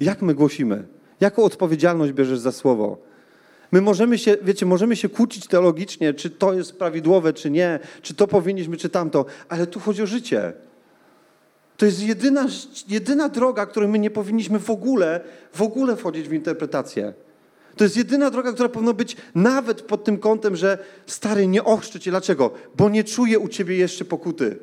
A: Jak my głosimy? Jaką odpowiedzialność bierzesz za słowo? My możemy się, wiecie, możemy się kłócić teologicznie, czy to jest prawidłowe, czy nie, czy to powinniśmy, czy tamto, ale tu chodzi o życie. To jest jedyna, jedyna droga, której my nie powinniśmy w ogóle, w ogóle wchodzić w interpretację. To jest jedyna droga, która powinna być nawet pod tym kątem, że stary, nie ochrzczę cię. Dlaczego? Bo nie czuję u ciebie jeszcze pokuty.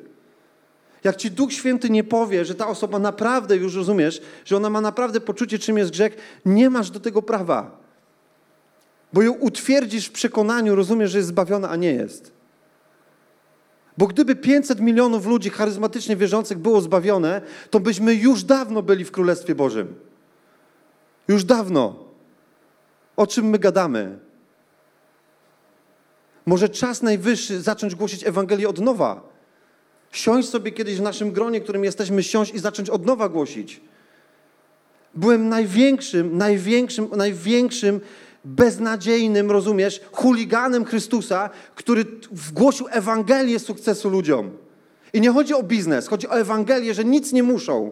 A: Jak ci Duch Święty nie powie, że ta osoba naprawdę, już rozumiesz, że ona ma naprawdę poczucie, czym jest grzech, nie masz do tego prawa. Bo ją utwierdzisz w przekonaniu, rozumiesz, że jest zbawiona, a nie jest. Bo gdyby 500 milionów ludzi charyzmatycznie wierzących było zbawione, to byśmy już dawno byli w Królestwie Bożym. Już dawno. O czym my gadamy? Może czas najwyższy zacząć głosić Ewangelię od nowa. Siąść sobie kiedyś w naszym gronie, którym jesteśmy, siąść i zacząć od nowa głosić. Byłem największym, największym, największym, beznadziejnym, rozumiesz, chuliganem Chrystusa, który wgłosił Ewangelię sukcesu ludziom. I nie chodzi o biznes, chodzi o Ewangelię, że nic nie muszą.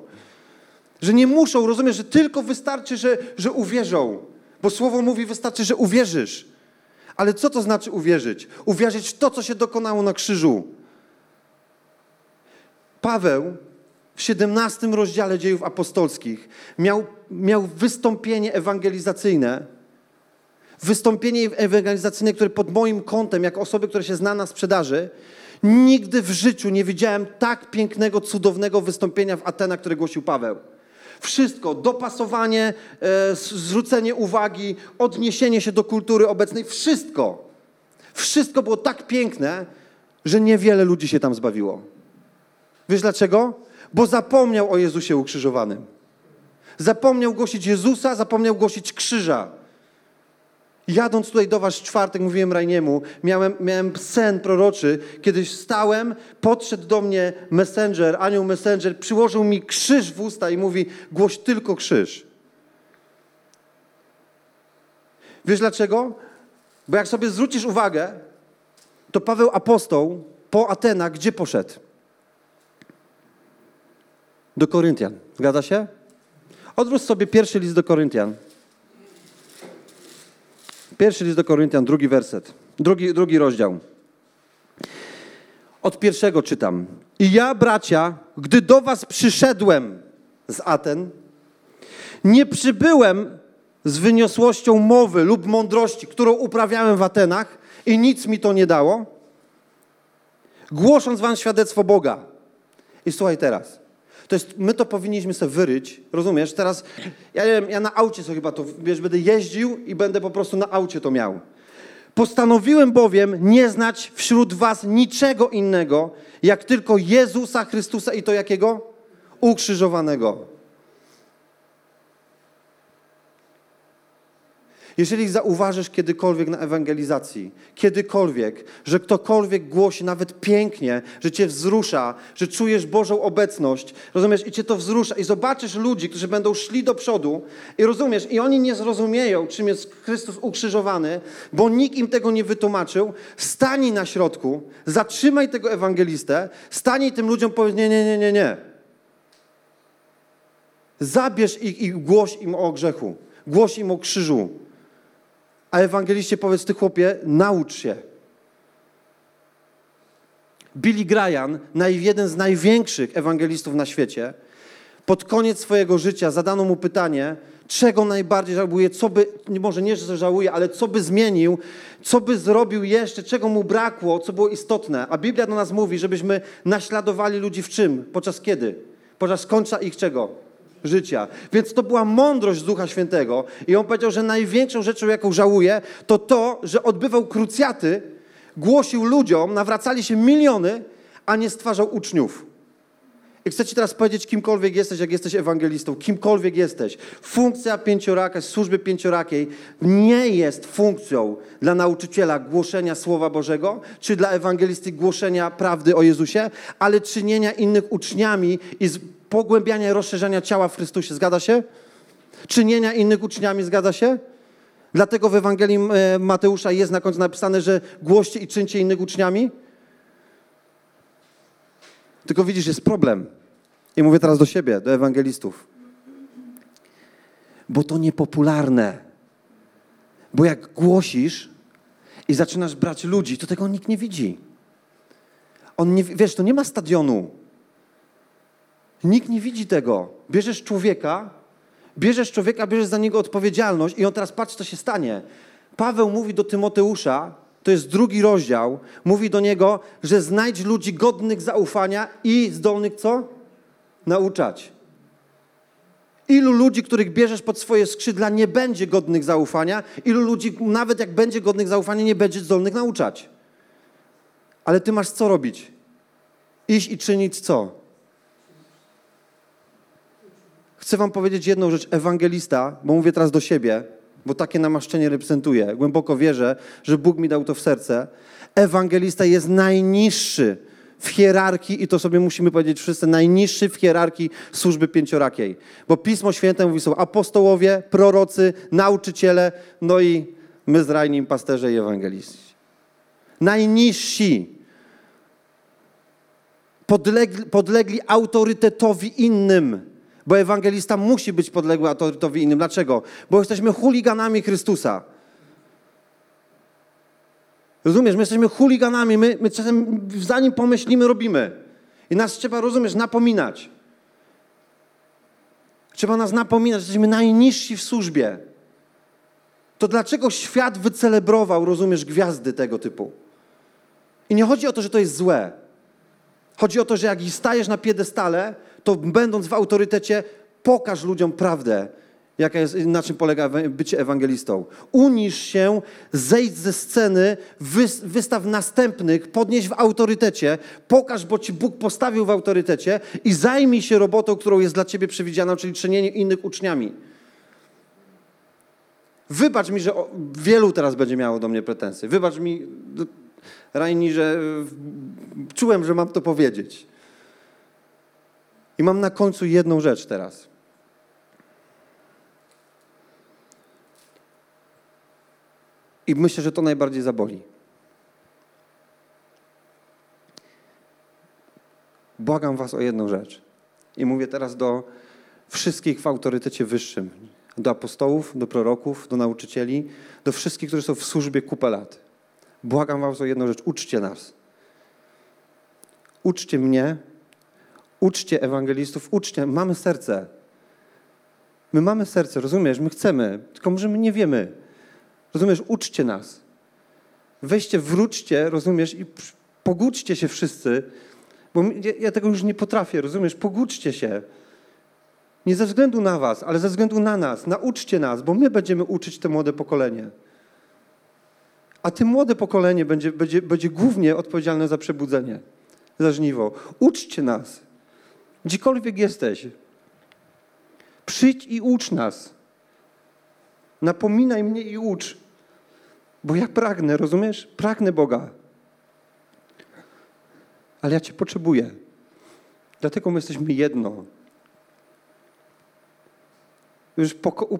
A: Że nie muszą, rozumiesz, że tylko wystarczy, że, że uwierzą. Bo słowo mówi, wystarczy, że uwierzysz. Ale co to znaczy uwierzyć? Uwierzyć w to, co się dokonało na krzyżu. Paweł w 17 rozdziale dziejów apostolskich miał, miał wystąpienie ewangelizacyjne. Wystąpienie ewangelizacyjne, które pod moim kątem, jako osoby, która się zna na sprzedaży, Nigdy w życiu nie widziałem tak pięknego, cudownego wystąpienia w Atenach, które głosił Paweł. Wszystko, dopasowanie, e, zwrócenie uwagi, odniesienie się do kultury obecnej, wszystko. Wszystko było tak piękne, że niewiele ludzi się tam zbawiło. Wiesz dlaczego? Bo zapomniał o Jezusie ukrzyżowanym. Zapomniał głosić Jezusa, zapomniał głosić krzyża. Jadąc tutaj do was w czwartek, mówiłem Rajniemu, miałem, miałem sen proroczy, kiedyś stałem, podszedł do mnie messenger, anioł messenger, przyłożył mi krzyż w usta i mówi, głoś tylko krzyż. Wiesz dlaczego? Bo jak sobie zwrócisz uwagę, to Paweł apostoł po Atenach gdzie poszedł? Do Koryntian. Zgadza się? Odwróć sobie pierwszy list do Koryntian. Pierwszy list do Koryntian, drugi werset, drugi, drugi rozdział. Od pierwszego czytam. I ja, bracia, gdy do was przyszedłem z Aten, nie przybyłem z wyniosłością mowy lub mądrości, którą uprawiałem w Atenach i nic mi to nie dało, głosząc wam świadectwo Boga. I słuchaj teraz. To jest, my to powinniśmy sobie wyryć, rozumiesz? Teraz, ja wiem, ja na aucie sobie chyba to, wiesz, będę jeździł i będę po prostu na aucie to miał. Postanowiłem bowiem nie znać wśród was niczego innego, jak tylko Jezusa Chrystusa i to jakiego? Ukrzyżowanego. Jeżeli zauważysz kiedykolwiek na ewangelizacji, kiedykolwiek, że ktokolwiek głosi nawet pięknie, że cię wzrusza, że czujesz Bożą obecność, rozumiesz, i cię to wzrusza, i zobaczysz ludzi, którzy będą szli do przodu, i rozumiesz, i oni nie zrozumieją, czym jest Chrystus ukrzyżowany, bo nikt im tego nie wytłumaczył, stani na środku, zatrzymaj tego ewangelistę, stani tym ludziom, powiedz: Nie, nie, nie, nie, nie. Zabierz ich i głoś im o grzechu, głoś im o krzyżu. A ewangeliście powiedz, ty chłopie, naucz się. Billy Graham, jeden z największych ewangelistów na świecie, pod koniec swojego życia zadano mu pytanie, czego najbardziej żałuje, co by, może nie, że żałuje, ale co by zmienił, co by zrobił jeszcze, czego mu brakło, co było istotne. A Biblia do nas mówi, żebyśmy naśladowali ludzi w czym? Podczas kiedy? Podczas końca ich czego? Życia. Więc to była mądrość Ducha Świętego. I on powiedział, że największą rzeczą, jaką żałuje, to to, że odbywał krucjaty, głosił ludziom, nawracali się miliony, a nie stwarzał uczniów. I chcę Ci teraz powiedzieć, kimkolwiek jesteś, jak jesteś ewangelistą, kimkolwiek jesteś. Funkcja pięcioraka, służby pięciorakiej nie jest funkcją dla nauczyciela głoszenia Słowa Bożego, czy dla ewangelisty głoszenia prawdy o Jezusie, ale czynienia innych uczniami i pogłębiania i rozszerzania ciała w Chrystusie. Zgadza się? Czynienia innych uczniami. Zgadza się? Dlatego w Ewangelii e, Mateusza jest na końcu napisane, że głoście i czyńcie innych uczniami. Tylko widzisz, jest problem. I mówię teraz do siebie, do ewangelistów. Bo to niepopularne. Bo jak głosisz i zaczynasz brać ludzi, to tego nikt nie widzi. On nie, wiesz, to nie ma stadionu. Nikt nie widzi tego. Bierzesz człowieka, bierzesz człowieka, bierzesz za niego odpowiedzialność i on teraz patrz, co się stanie. Paweł mówi do Tymoteusza, to jest drugi rozdział, mówi do niego, że znajdź ludzi godnych zaufania i zdolnych co? Nauczać. Ilu ludzi, których bierzesz pod swoje skrzydła, nie będzie godnych zaufania, ilu ludzi, nawet jak będzie godnych zaufania, nie będzie zdolnych nauczać. Ale ty masz co robić? Iść i czynić co? Chcę wam powiedzieć jedną rzecz. Ewangelista, bo mówię teraz do siebie, bo takie namaszczenie reprezentuję. Głęboko wierzę, że Bóg mi dał to w serce. Ewangelista jest najniższy w hierarchii, i to sobie musimy powiedzieć wszyscy, najniższy w hierarchii służby pięciorakiej. Bo Pismo Święte mówi, są apostołowie, prorocy, nauczyciele, no i my z nim pasterze i ewangeliści. Najniżsi. Podlegli, podlegli autorytetowi innym bo ewangelista musi być podległy autorytetowi innym. Dlaczego? Bo jesteśmy chuliganami Chrystusa. Rozumiesz, my jesteśmy chuliganami, my, my czasem zanim pomyślimy, robimy. I nas trzeba, rozumiesz, napominać. Trzeba nas napominać, że jesteśmy najniżsi w służbie. To dlaczego świat wycelebrował, rozumiesz, gwiazdy tego typu? I nie chodzi o to, że to jest złe. Chodzi o to, że jak stajesz na piedestale, to będąc w autorytecie, pokaż ludziom prawdę, jaka jest, na czym polega bycie ewangelistą. Unisz się, zejdź ze sceny, wystaw następnych, podnieś w autorytecie, pokaż, bo ci Bóg postawił w autorytecie i zajmij się robotą, którą jest dla ciebie przewidziana, czyli czynienie innych uczniami. Wybacz mi, że wielu teraz będzie miało do mnie pretensje. Wybacz mi, Rajni, że czułem, że mam to powiedzieć. I mam na końcu jedną rzecz teraz. I myślę, że to najbardziej zaboli. Błagam Was o jedną rzecz. I mówię teraz do wszystkich w autorytecie wyższym, do apostołów, do proroków, do nauczycieli, do wszystkich, którzy są w służbie kupę lat. Błagam Was o jedną rzecz. Uczcie nas. Uczcie mnie, uczcie ewangelistów, uczcie. Mamy serce. My mamy serce, rozumiesz? My chcemy, tylko może my nie wiemy. Rozumiesz? Uczcie nas. Weźcie, wróćcie, rozumiesz? I pogódźcie się wszyscy, bo ja, ja tego już nie potrafię, rozumiesz? Pogódźcie się. Nie ze względu na was, ale ze względu na nas. Nauczcie nas, bo my będziemy uczyć to młode pokolenie. A ty młode pokolenie będzie, będzie, będzie głównie odpowiedzialne za przebudzenie, za żniwo. Uczcie nas. Gdziekolwiek jesteś. Przyjdź i ucz nas. Napominaj mnie i ucz. Bo ja pragnę, rozumiesz? Pragnę Boga. Ale ja Cię potrzebuję. Dlatego my jesteśmy jedno. Już poko-.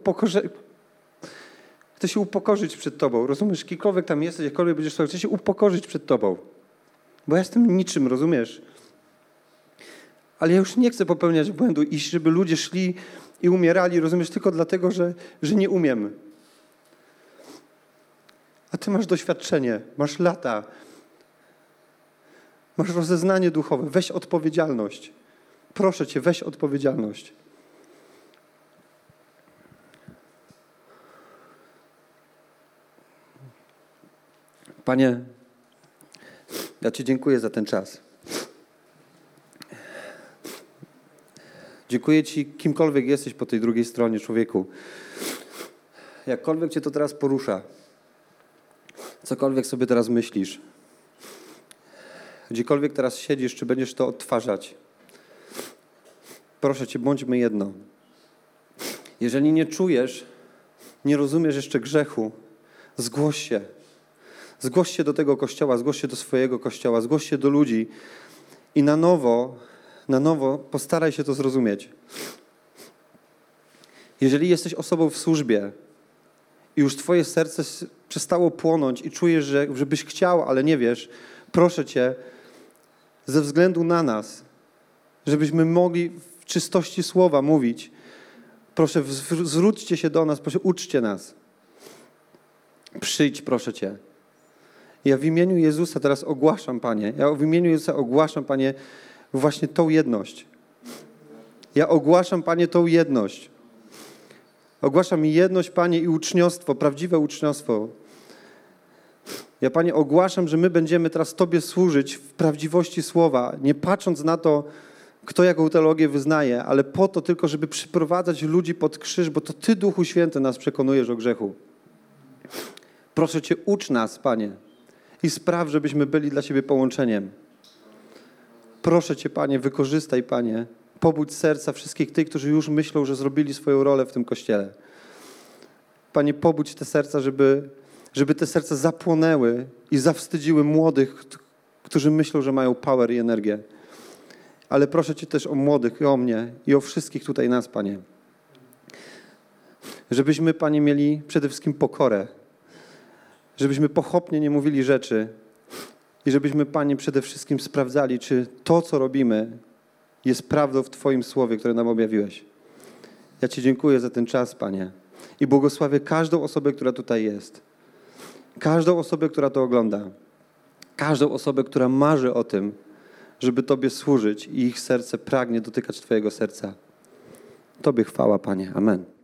A: Chcę się upokorzyć przed Tobą. Rozumiesz? Kikolwiek tam jesteś, jakkolwiek będziesz chcę się upokorzyć przed Tobą. Bo ja jestem niczym, rozumiesz? Ale ja już nie chcę popełniać błędu, iść, żeby ludzie szli i umierali, rozumiesz, tylko dlatego, że, że nie umiem. A ty masz doświadczenie, masz lata, masz rozeznanie duchowe, weź odpowiedzialność. Proszę cię, weź odpowiedzialność. Panie, ja Ci dziękuję za ten czas. Dziękuję Ci, kimkolwiek jesteś po tej drugiej stronie, człowieku. Jakkolwiek Cię to teraz porusza, cokolwiek sobie teraz myślisz, gdziekolwiek teraz siedzisz, czy będziesz to odtwarzać, proszę Cię, bądźmy jedno. Jeżeli nie czujesz, nie rozumiesz jeszcze grzechu, zgłoś się. Zgłoś się do tego kościoła, zgłoś się do swojego kościoła, zgłoś się do ludzi i na nowo, na nowo postaraj się to zrozumieć. Jeżeli jesteś osobą w służbie i już twoje serce przestało płonąć i czujesz, że, żebyś chciał, ale nie wiesz, proszę cię, ze względu na nas, żebyśmy mogli w czystości słowa mówić, proszę, zwróćcie się do nas, proszę, uczcie nas. Przyjdź, proszę Cię. Ja w imieniu Jezusa teraz ogłaszam, Panie, ja w imieniu Jezusa ogłaszam, Panie, właśnie tą jedność. Ja ogłaszam, Panie, tą jedność. Ogłaszam jedność, Panie, i uczniostwo, prawdziwe uczniostwo. Ja, Panie, ogłaszam, że my będziemy teraz Tobie służyć w prawdziwości słowa, nie patrząc na to, kto jaką teologię wyznaje, ale po to tylko, żeby przyprowadzać ludzi pod krzyż, bo to Ty, Duchu Święty, nas przekonujesz o grzechu. Proszę Cię, ucz nas, Panie i spraw, żebyśmy byli dla Ciebie połączeniem. Proszę Cię, Panie, wykorzystaj, Panie, pobudź serca wszystkich tych, którzy już myślą, że zrobili swoją rolę w tym Kościele. Panie, pobudź te serca, żeby, żeby te serca zapłonęły i zawstydziły młodych, którzy myślą, że mają power i energię. Ale proszę Cię też o młodych i o mnie i o wszystkich tutaj nas, Panie. Żebyśmy, Panie, mieli przede wszystkim pokorę żebyśmy pochopnie nie mówili rzeczy i żebyśmy, Panie, przede wszystkim sprawdzali, czy to, co robimy, jest prawdą w Twoim słowie, które nam objawiłeś. Ja Ci dziękuję za ten czas, Panie, i błogosławię każdą osobę, która tutaj jest. Każdą osobę, która to ogląda. Każdą osobę, która marzy o tym, żeby Tobie służyć i ich serce pragnie dotykać Twojego serca. Tobie chwała, Panie. Amen.